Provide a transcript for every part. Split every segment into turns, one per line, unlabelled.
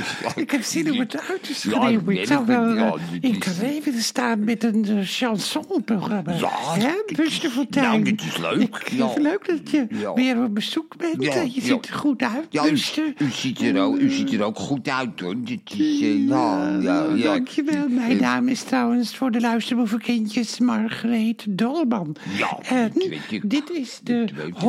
Ik heb zin om het uit te
nee,
ik zou wel
ja,
eh, in Carré willen staan met een uh, chansonprogramma.
Ja,
Hè, Fontein.
nou, dit is leuk.
Ik vind het leuk dat je weer op bezoek bent.
Ja,
Eh, je ziet er goed uit,
Ja, u, ziet er ook, u ziet er ook goed uit, hoor. Dit is, eh, ja, ja, ja.
Dankjewel. Mijn
Eh,
naam is trouwens voor de luisterboevenkindjes Margreet Dolman.
Ja,
En dit is de
Dat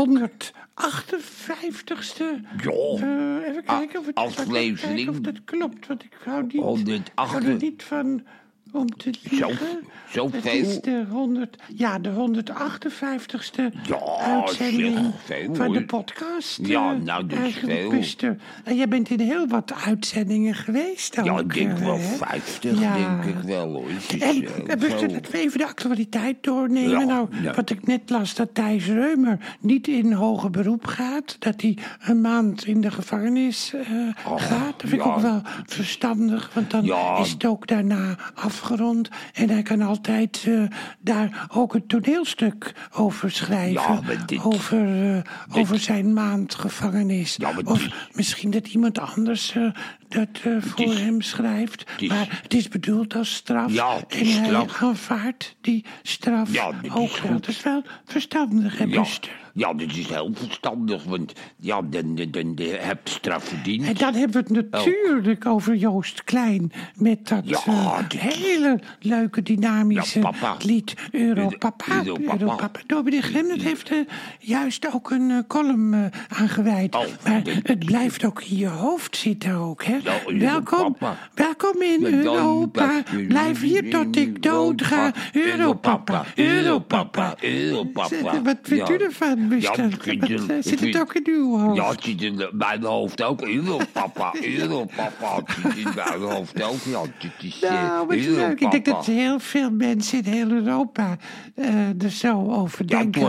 weet ik.
158ste.
Ja.
eh, even kijken of het
aflevering.
kijken of dat klopt. Want ik hou niet,
108.
ik hou er niet van om te liegen.
zoveel?
Het is de 100, ja, de 158ste
Ja,
uitzending
veel,
van de podcast.
Ja,
eh,
nou, dat is
eigenlijk,
veel.
Buster. En jij bent in heel wat uitzendingen geweest ook.
Ja, ik denk wel
hè?
50,
Ja.
denk ik wel, hoor. Het is,
En
eh,
Buster,
veel.
laten we even de actualiteit doornemen.
Ja,
nou,
ja.
wat ik net las, dat Thijs Reumer niet in hoger beroep gaat. Dat hij een maand in de gevangenis eh, gaat. Dat vind ik ook wel verstandig, want dan is het ook daarna afgerond. En hij kan altijd eh, daar ook een toneelstuk over schrijven.
Ja, maar dit-
over, eh, over zijn maand gevangenis.
Ja,
of misschien dat iemand anders eh, dat eh, voor
is-
hem schrijft.
is-
maar het is bedoeld als straf.
Ja,
en
is
hij
straf.
aanvaardt die straf
Ja,
ook wel. Dat is wel verstandig, hè,
Ja,
Buster?
ja, dit is heel verstandig, want ja, dan, dan, dan, dan heb je straf verdiend.
En dan hebben we het natuurlijk over Joost Klein. Met dat
Ja,
eh,
dit-
hele leuke, dynamische
Ja,
lied Europapa.
Euro- Europapa.
Europapa. Dominee Gremnet heeft er juist ook een column aan gewijd.
Oh,
maar
dit-
het blijft ook in je hoofd zitten ook, hè? Welkom, welkom in Europa. Blijf hier tot ik dood ga. Europapa, Europapa.
Europapa.
Wat vindt u ervan,
het-
eh, zit het ook in uw hoofd?
Ja, het zit in mijn hoofd ook. Europapa, Europapa. Het zit in mijn hoofd ook. Ja, het is eh,
Nou. Ik denk dat heel veel mensen in heel Europa eh, er zo over
het
denken.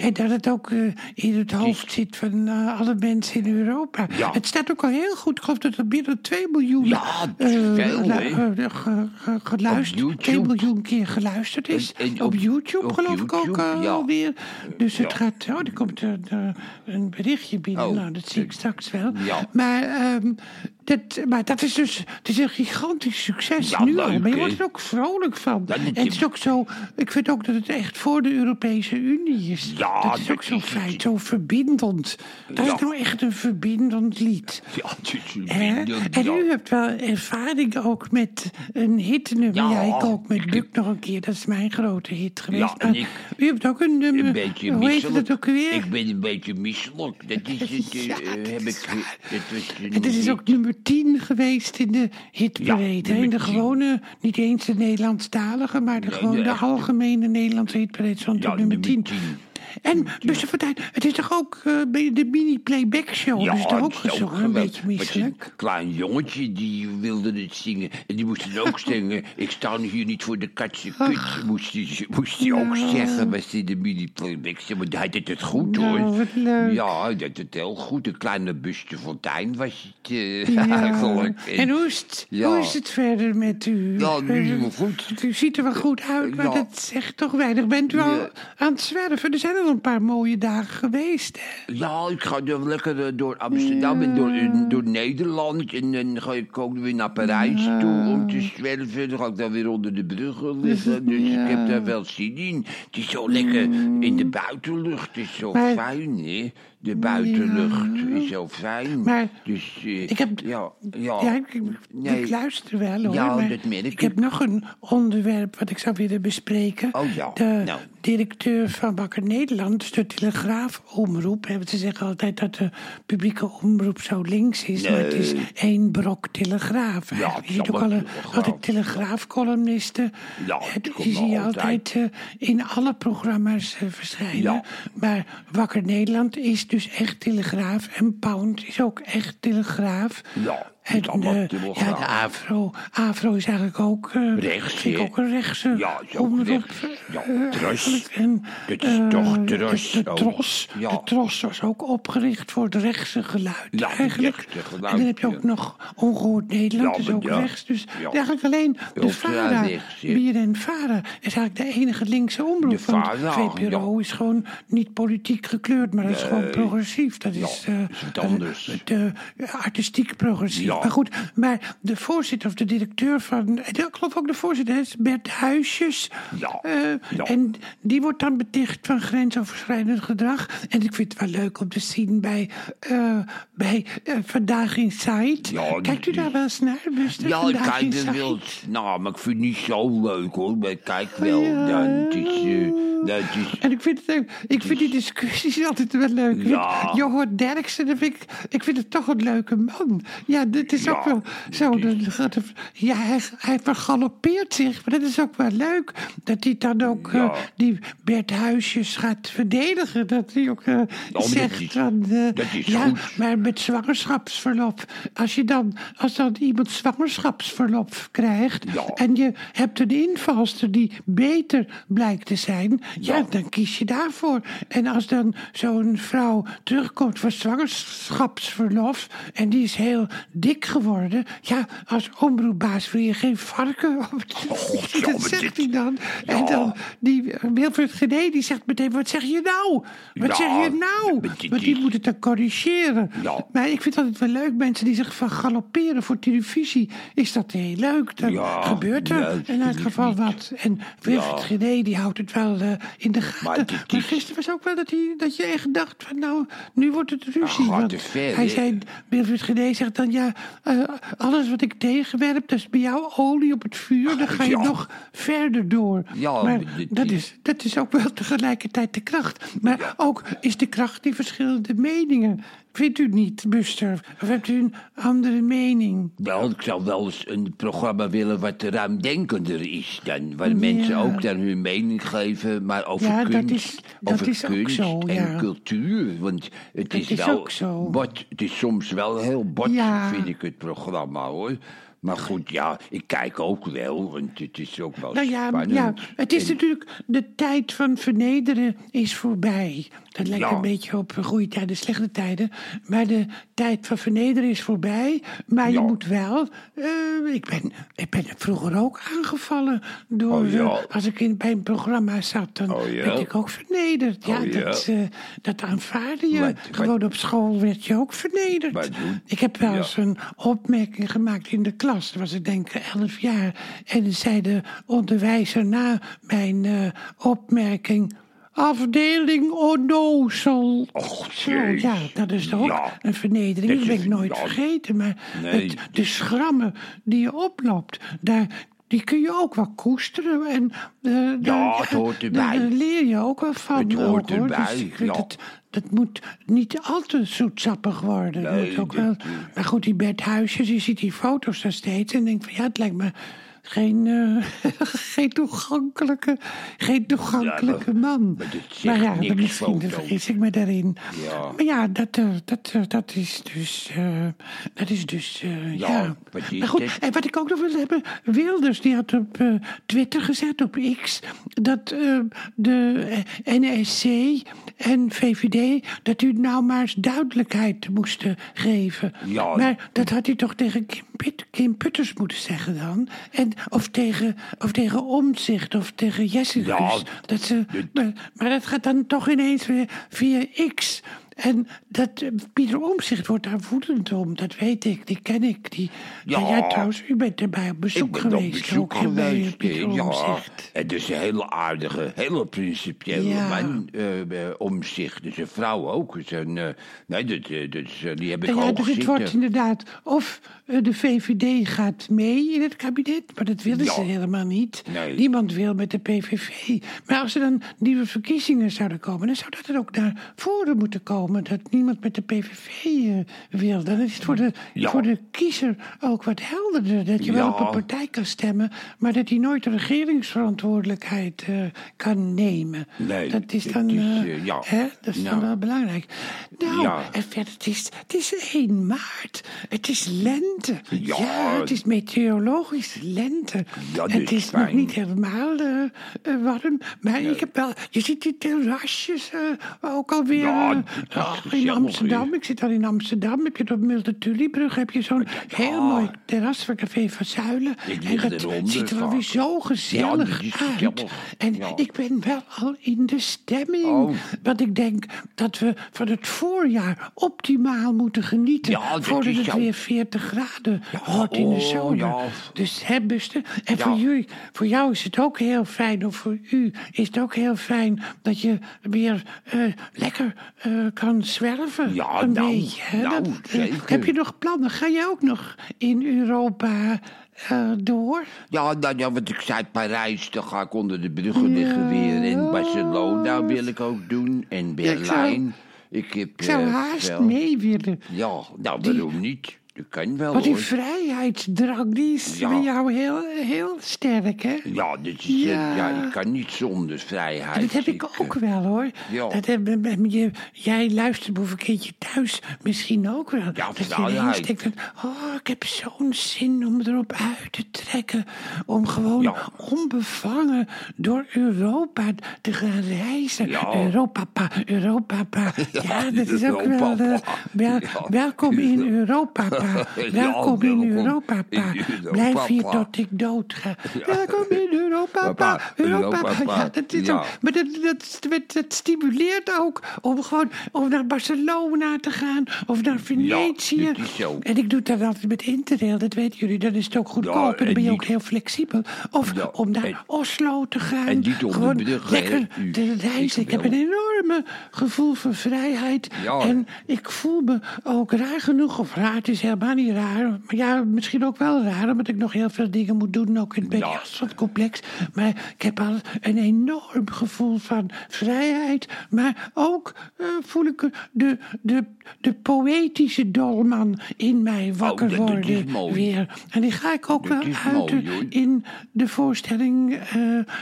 En dat het ook in het hoofd zit van alle mensen in Europa. Het staat ook al heel goed. Ik geloof dat meer dan 2 miljoen
Ja,
eh,
veel,
ge- geluisterd.
Op YouTube.
2 miljoen keer geluisterd is.
En- en
op,
op-
YouTube
op
geloof ik ook eh,
ja.
alweer. Dus het
Ja.
gaat... Oh, er komt een, een berichtje binnen.
Oh,
nou, dat zie ik straks wel. Maar, ehm, dat, maar dat is dus... Het is een gigantisch succes
Ja,
nu al. Maar je wordt er ook vrolijk van.
Ja, dat-
en het is ook zo... Ik vind ook dat het echt voor de Europese Unie is.
Ja,
dat is ook
dat
zo
is-
fijn, zo verbindend. Dat is nou echt een verbindend lied.
Ja, het is
En u hebt wel ervaring ook met een hitnummer.
Ja,
ik ook met Buk nog een keer. Dat is mijn grote hit geweest.
Ja, en ik-
u hebt ook een nummer.
Een beetje
Hoe heet het ook weer?
Ik ben een beetje misselijk. Dat is het. eh,
dat
heb ik. Dat was
dit is ook nummer 10 geweest in de hitparade.
Ja,
in de
10.
gewone, niet eens de Nederlandstalige, maar de,
Nee,
gewoon
de
algemene Nederlandse hitparade stond
Ja,
op nummer 10.
10.
En Buster Fortuyn, het is toch ook eh, de mini-playback show? dat is toch ook gezongen, een beetje misselijk?
Een klein jongetje die wilde het zingen. En die moest het ook zingen. Ik sta hier niet voor de katse kut. Moest hij moest hij ook zeggen. Was hij de mini-playback show. Maar hij deed het goed
Nou,
hoor.
wat leuk.
Ja, hij deed het heel goed. Een kleine Buster Fontein was het eh,
Ja.
eigenlijk.
En hoe is, het,
Ja.
hoe is het verder met u?
Ja, nu is het goed.
U ziet er wel goed uit, maar
Ja.
dat zegt toch weinig. Bent u al
Ja.
aan het zwerven? Er zijn al een paar mooie dagen geweest. Hè?
Ja, ik ga dan lekker eh, door Amsterdam en door, door Nederland. En dan ga ik ook weer naar Parijs toe om te zwerven. Dan ga ik dan weer onder de bruggen liggen. Dus
Ja.
ik heb daar wel zin in. Het is zo lekker in de buitenlucht. Het is zo
Maar-
fijn, hè? De buitenlucht is zo fijn.
Maar
dus, eh,
ik heb-
Ja, ja.
Ja, ik, ik-
Nee.
ik luister wel hoor.
Ja,
maar
dat merk
ik heb nog een onderwerp wat ik zou willen bespreken.
Oh ja,
De
nou.
directeur van Wakker Nederland, dus de Telegraafomroep. hè, want Ze zeggen altijd dat de publieke omroep zo links is. Maar het is één brok Telegraaf. je ziet ook
Telegraaf.
altijd Telegraafcolumnisten.
Ja,
die zie je
altijd.
altijd eh, in alle programma's eh, verschijnen.
Ja.
Maar Wakker Nederland is dus echt Telegraaf. En Pound is ook echt Telegraaf.
Ja,
En,
het
eh, ja, de Afro, Afro is eigenlijk ook, eh,
Rechts,
ook een rechtse
Ja. Ja,
eh,
Tros.
En,
is toch Tros
De, tros,
Ja.
de Tros was ook opgericht voor het rechtse geluid
Ja, het
eigenlijk.
rechtse geluid,
en dan heb je ook nog Ongehoord Nederland, is ook rechts. Dus eigenlijk alleen de VARA. Bier en VARA, is eigenlijk de enige linkse omroep.
VARA,
VPRO is gewoon niet politiek gekleurd, maar dat is gewoon progressief. Dat is,
wat anders.
de, artistiek progressief.
Ja.
Maar goed, maar de voorzitter of de directeur van... Ik geloof ook de voorzitter, is Bert Huisjes.
Ja,
Eh,
ja.
En die wordt dan beticht van grensoverschrijdend gedrag. En ik vind het wel leuk om te zien bij, eh, bij eh, Vandaag in Sight.
Ja,
Kijkt u daar wel eens naar, Buster?
Ja, ik kijk er wel. Nou, maar ik vind het niet zo leuk hoor. Maar ik kijk wel.
Ja.
Ja, het is.
En ik vind, het, ik vind die discussies altijd wel leuk.
Ja.
Johan Derksen, dat ik, ik vind het toch een leuke man. Ja, dit is
Ja,
ook wel zo.
het
dan gaat het- ja, hij, hij vergalopeert zich, maar dat is ook wel leuk. Dat hij dan ook
Ja.
eh, die Bert Huisjes gaat verdedigen. Dat hij ook
maar dat
zegt
is-
van... eh, ja,
goed.
maar met zwangerschapsverlof. Als, je dan, als dan iemand zwangerschapsverlof krijgt...
Ja.
en je hebt een invalster die beter blijkt te zijn... ja,
Ja.
dan kies je daarvoor. En als dan zo'n vrouw terugkomt van zwangerschapsverlof... en die is heel dik geworden... ja, als omroepbaas wil je geen varken...
Oh, ja,
dat zegt hij dan. En dan die eh, Wilfred Gené, die zegt meteen... wat zeg je nou? Wat
Ja,
zeg je nou? Want die moet het dan corrigeren.
Ja.
Maar ik vind het altijd wel leuk, mensen die zich van galopperen voor televisie. Is dat heel leuk? Dan gebeurt er in elk geval wat. En Wilfred. Gené, die houdt het wel eh, in de gaten.
Maar dit
gisteren was ook wel dat, hij, dat je echt dacht van nou, nu wordt het ruzie. hij zei, Wilfred Gené zegt dan ja, eh, alles wat ik tegenwerp, dat is bij jou olie op het vuur. Dan ga je
Ja.
nog verder door.
Ja,
maar dat
is-
is, dat is ook wel tegelijkertijd de kracht. Maar ook is de kracht die verschillende meningen. Vindt u niet, Buster? Of hebt u een andere mening?
Wel, ik zou wel eens een programma willen wat ruimdenkender is dan. Waar mensen ook dan hun mening geven, maar over
Ja, dat
kunst,
is- dat
over
is ook
kunst
zo,
en
ja.
cultuur. Want het
Dat
is, wel bot. Het is soms wel heel bot, vind ik het programma hoor. Maar goed, ja, ik kijk ook wel, want het is ook wel
Nou ja,
spannend.
ja, het is
En-
natuurlijk, de tijd van vernederen is voorbij. Dat lijkt
Ja.
een beetje op goede tijden, slechte tijden. Maar de tijd van vernederen is voorbij. Maar je moet wel, eh, ik, ben, ik ben vroeger ook aangevallen door,
Oh, ja.
eh, als ik in, bij een programma zat, dan
Oh,
werd ik ook vernederd. Ja,
Oh.
Dat, eh, dat aanvaarde je.
Wat-
Gewoon op school werd je ook vernederd. Ik heb wel eens een opmerking gemaakt in de klas. Dat was ik denk elf jaar. En zei de onderwijzer na mijn eh, opmerking... Afdeling onnozel.
Och, jeez.
ja, dat is toch ook
Ja.
een vernedering.
Dat
ben ik nooit
ja.
vergeten. Maar
Nee.
het, de schrammen die je oploopt... Daar, die kun je ook wel koesteren. En, eh, daar-
het hoort
daar-
erbij.
Daar leer je ook wel van.
Het hoort
ook, hoor. Dus
ja.
het, dat moet niet al te zoetsappig worden. Moet ook wel, maar goed, die Bert Huisjes, je ziet die foto's daar steeds en denkt van ja, het lijkt me geen, eh, geen toegankelijke, geen toegankelijke
Ja, maar-
man.
maar
ja,
niks,
misschien vergis ik me daarin.
Ja.
Maar ja, dat, eh, dat, eh, dat is dus, dat is dus,
Ja,
ja. Maar goed,
dit?
en wat ik ook nog wil hebben, Wilders die had op Twitter gezet, op X, dat de NSC en VVD, dat u nou maar eens duidelijkheid moesten geven.
Ja.
Maar dat had u toch tegen Kim, Kim Putters moeten zeggen dan? En, of, tegen, of tegen Omtzigt of tegen Jessicus.
Ja,
dat ze, maar, maar dat gaat dan toch ineens weer via X. En dat, eh, Pieter Omtzigt wordt daar woedend om, dat weet ik, die ken ik. Die,
Ja.
jij trouwens, u bent erbij op bezoek
ik ben
geweest.
op bezoek
ook, bij
geweest.
Pieter
eh, ja,
Omtzigt.
het is een hele aardige, hele principiële
Ja.
man eh, eh, om zich. Dus een vrouw ook. Dus een, eh, nee, dat, eh, dat eh, die heb ik
Nou ja, dus het wordt inderdaad of eh, de VVD gaat mee in het kabinet, maar dat willen ze helemaal niet.
Nee.
Niemand wil met de PVV. Maar als er dan nieuwe verkiezingen zouden komen, dan zou dat er ook naar voren moeten komen. Dat niemand met de PVV eh, wil. Dan is het voor de,
Ja.
voor de kiezer ook wat helderder. Dat je wel op een partij kan stemmen, maar dat hij nooit de regeringsverantwoordelijkheid eh, kan nemen.
Nee,
dat is dan,
is,
eh,
ja.
hè, dat is dan wel belangrijk. Nou,
Ja.
en verder, het is, het is 1 maart. Het is lente.
Ja.
het is meteorologisch lente.
Ja,
het is nog niet helemaal warm. Maar ik heb wel, je ziet die terrasjes ook alweer
Ja,
Oh, in Amsterdam, ik zit al in Amsterdam. Heb je op Multatuliebrug heb je zo'n heel mooi terras van Café van Zuilen. En dat
eronder
ziet er zo gezellig
Ja,
uit. En
Ja.
ik ben wel al in de stemming.
Oh.
Want ik denk dat we van het voorjaar optimaal moeten genieten.
Ja, dat
voordat het weer 40 graden wordt in de
oh,
zomer. Dus hè, Buster? En voor, jullie, voor jou is het ook heel fijn, of voor u is het ook heel fijn dat je weer eh, lekker eh, kan zwerven.
Ja,
een
nou,
beetje.
nou,
Dat,
zeker.
heb je nog plannen? Ga je ook nog in Europa eh, door?
Ja, nou, ja, wat ik zei, Parijs, dan ga ik onder de bruggen liggen weer. En Barcelona wil ik ook doen. En
ik zou-
Berlijn. Ik, heb,
Ik zou
eh,
haast mee willen.
Ja, nou, waarom niet? Dat kan wel,
Want die
hoor.
vrijheidsdrang, die is
Ja.
bij jou heel, heel sterk, hè?
Ja, dit is, eh,
Ja.
ja. ik kan niet zonder vrijheid.
Dat heb ik
eh,
ook wel hoor.
ja.
Dat heb, je, jij luistert boevenkindje thuis misschien ook wel. dat je
vrijheid.
ineens denkt, oh, ik heb zo'n zin om erop uit te trekken. Om gewoon
Ja.
onbevangen door Europa te gaan reizen.
Ja.
Europa, pa, Europa, pa. Ja,
Ja,
dat is ook wel...
Europa,
eh, wel-
Ja.
Welkom in Europa, pa. Welkom in Europa, pa. Blijf hier tot ik dood ga. Welkom in Europa, pa. Europa,
Europa,
pa.
pa.
Ja, dat is ook maar dat, dat, dat, stimuleert ook om gewoon of naar Barcelona te gaan of naar Venetië. En ik doe dat altijd met Interrail, dat weten jullie. Dan is het ook goedkoop en dan
en
ben je ook heel flexibel. Of om naar Oslo te gaan.
en om de
gewoon lekker te reizen.
Ik
heb een enorme gevoel van vrijheid. En ik voel me ook raar genoeg, of raar, is helemaal niet raar. Maar ja, misschien ook wel raar, omdat ik nog heel veel dingen moet doen, ook in het
Ja.
complex. Maar ik heb al een enorm gevoel van vrijheid. Maar ook eh, voel ik de, de, de poëtische dolman in mij wakker
Oh, dat-
worden
mooi.
weer. En die ga ik ook
Dat
wel uiten
mooi,
in de voorstelling eh,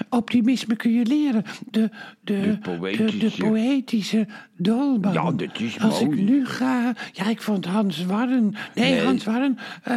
Optimisme kun je leren. De, de, de, de,
poëtische.
poëtische dolman.
Ja, dat is
Als
mooi.
ik nu ga... Ja, ik vond Hans Warren... Nee,
Nee.
Hans Warren... eh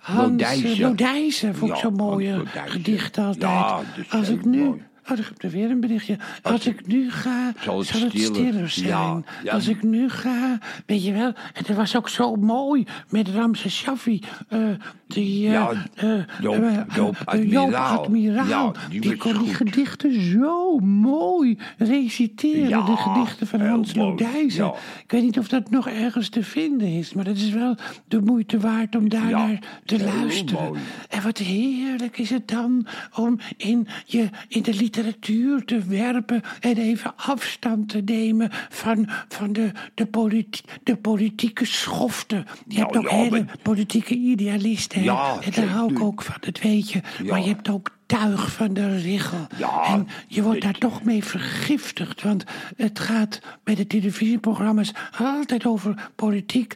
Hans
Lodijzen.
Lodijzen. Lodijzen vond ik
Ja,
zo'n mooie gedicht altijd.
Ja,
Als ik nu...
mooi.
Oh, ik heb er weer een berichtje. Als ik nu ga,
Zal
zal
het
het,
stiller.
zijn.
Ja, ja.
Als ik nu ga, weet je wel... En dat was ook zo mooi met Ramses Shaffi. eh, die, eh,
Ja,
eh,
Joop-
eh,
Joop
Joop
Admiraal. Ja,
die kon die gedichten zo mooi reciteren.
Ja,
de gedichten van Hans. Lodijzen.
Ja.
Ik weet niet of dat nog ergens te vinden is. Maar het is wel de moeite waard om daar
Ja,
naar te luisteren.
mooi.
En wat heerlijk is het dan om in, je, in de literatuur te werpen en even afstand te nemen van, van de, de, politi de politieke schoften. Je hebt
Nou,
ook
ja,
hele
maar-
politieke idealisten.
Ja,
en daar hou ik ook van, dat weet je. Maar je hebt ook tuig van de richel.
Ja,
en je wordt
dat-
daar toch mee vergiftigd. Want het gaat bij de televisieprogramma's altijd over politiek,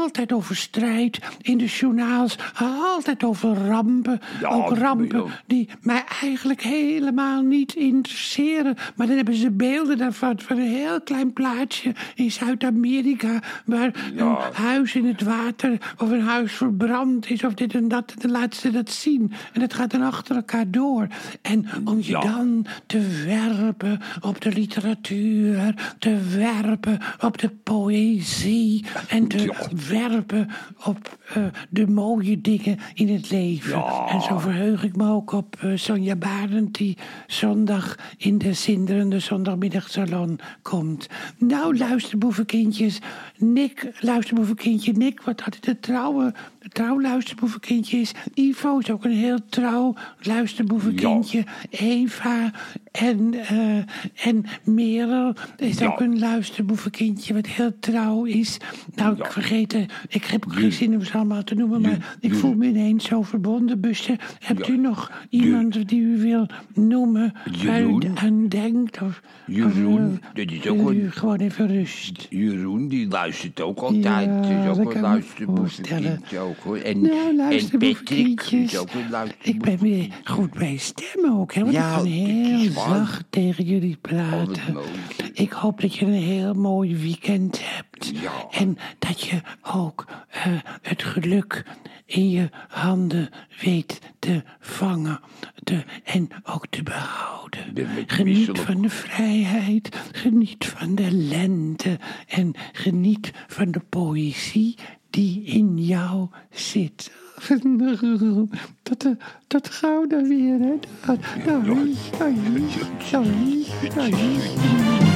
altijd over strijd. In de journaals altijd over rampen.
Ja,
ook rampen die mij eigenlijk helemaal niet interesseren. Maar dan hebben ze beelden daarvan, van een heel klein plaatsje in Zuid-Amerika. Waar
Ja.
een huis in het water of een huis verbrand is of dit en dat. En dan laten ze dat zien. En het gaat dan achter elkaar door. En om je
Ja.
dan te werpen op de literatuur, te werpen op de poëzie en te
Ja.
werpen op eh, de mooie dingen in het leven.
Ja.
En zo verheug ik me ook op eh, Sonja Barend die zondag in de zinderende zondagmiddagsalon komt. Nou, luisterboevenkindjes, Nick, luisterboevenkindje Nick, wat altijd het trouwe, luisterboevenkindje is. Ivo is ook een heel trouw luisterboevenkindje. Eva en, eh, en Merel is
Ja.
ook een luisterboevenkindje wat heel trouw is. Nou, ik vergeet, eh, ik heb geen
Jullie-
zin om ze allemaal te noemen, maar ik voel me ineens zo verbonden. Busje, hebt u nog iemand die u wil noemen waar u aan denkt? Of,
Jeroen,
of,
dat is ook
u
een-
gewoon even rust?
Jeroen, die luistert ook altijd.
Ja,
Het is
dat
ook een
ik
luisterboevenkindje ook hoor. En,
Nou, luisterboevenkindjes.
is ook een
Ik
luisterboevenkindje.
ben weer goed bij stemmen ook, hè? Want
Ja,
ik kan heel zacht tegen jullie praten. ik hoop dat je een heel mooi weekend hebt.
Ja.
En dat je ook eh, het geluk in je handen weet te vangen te, en ook te behouden. Geniet van de vrijheid, geniet van de lente en geniet van de poëzie die in jou zit. Tot gauw dan weer, hè. Doei, doei, doei, doei.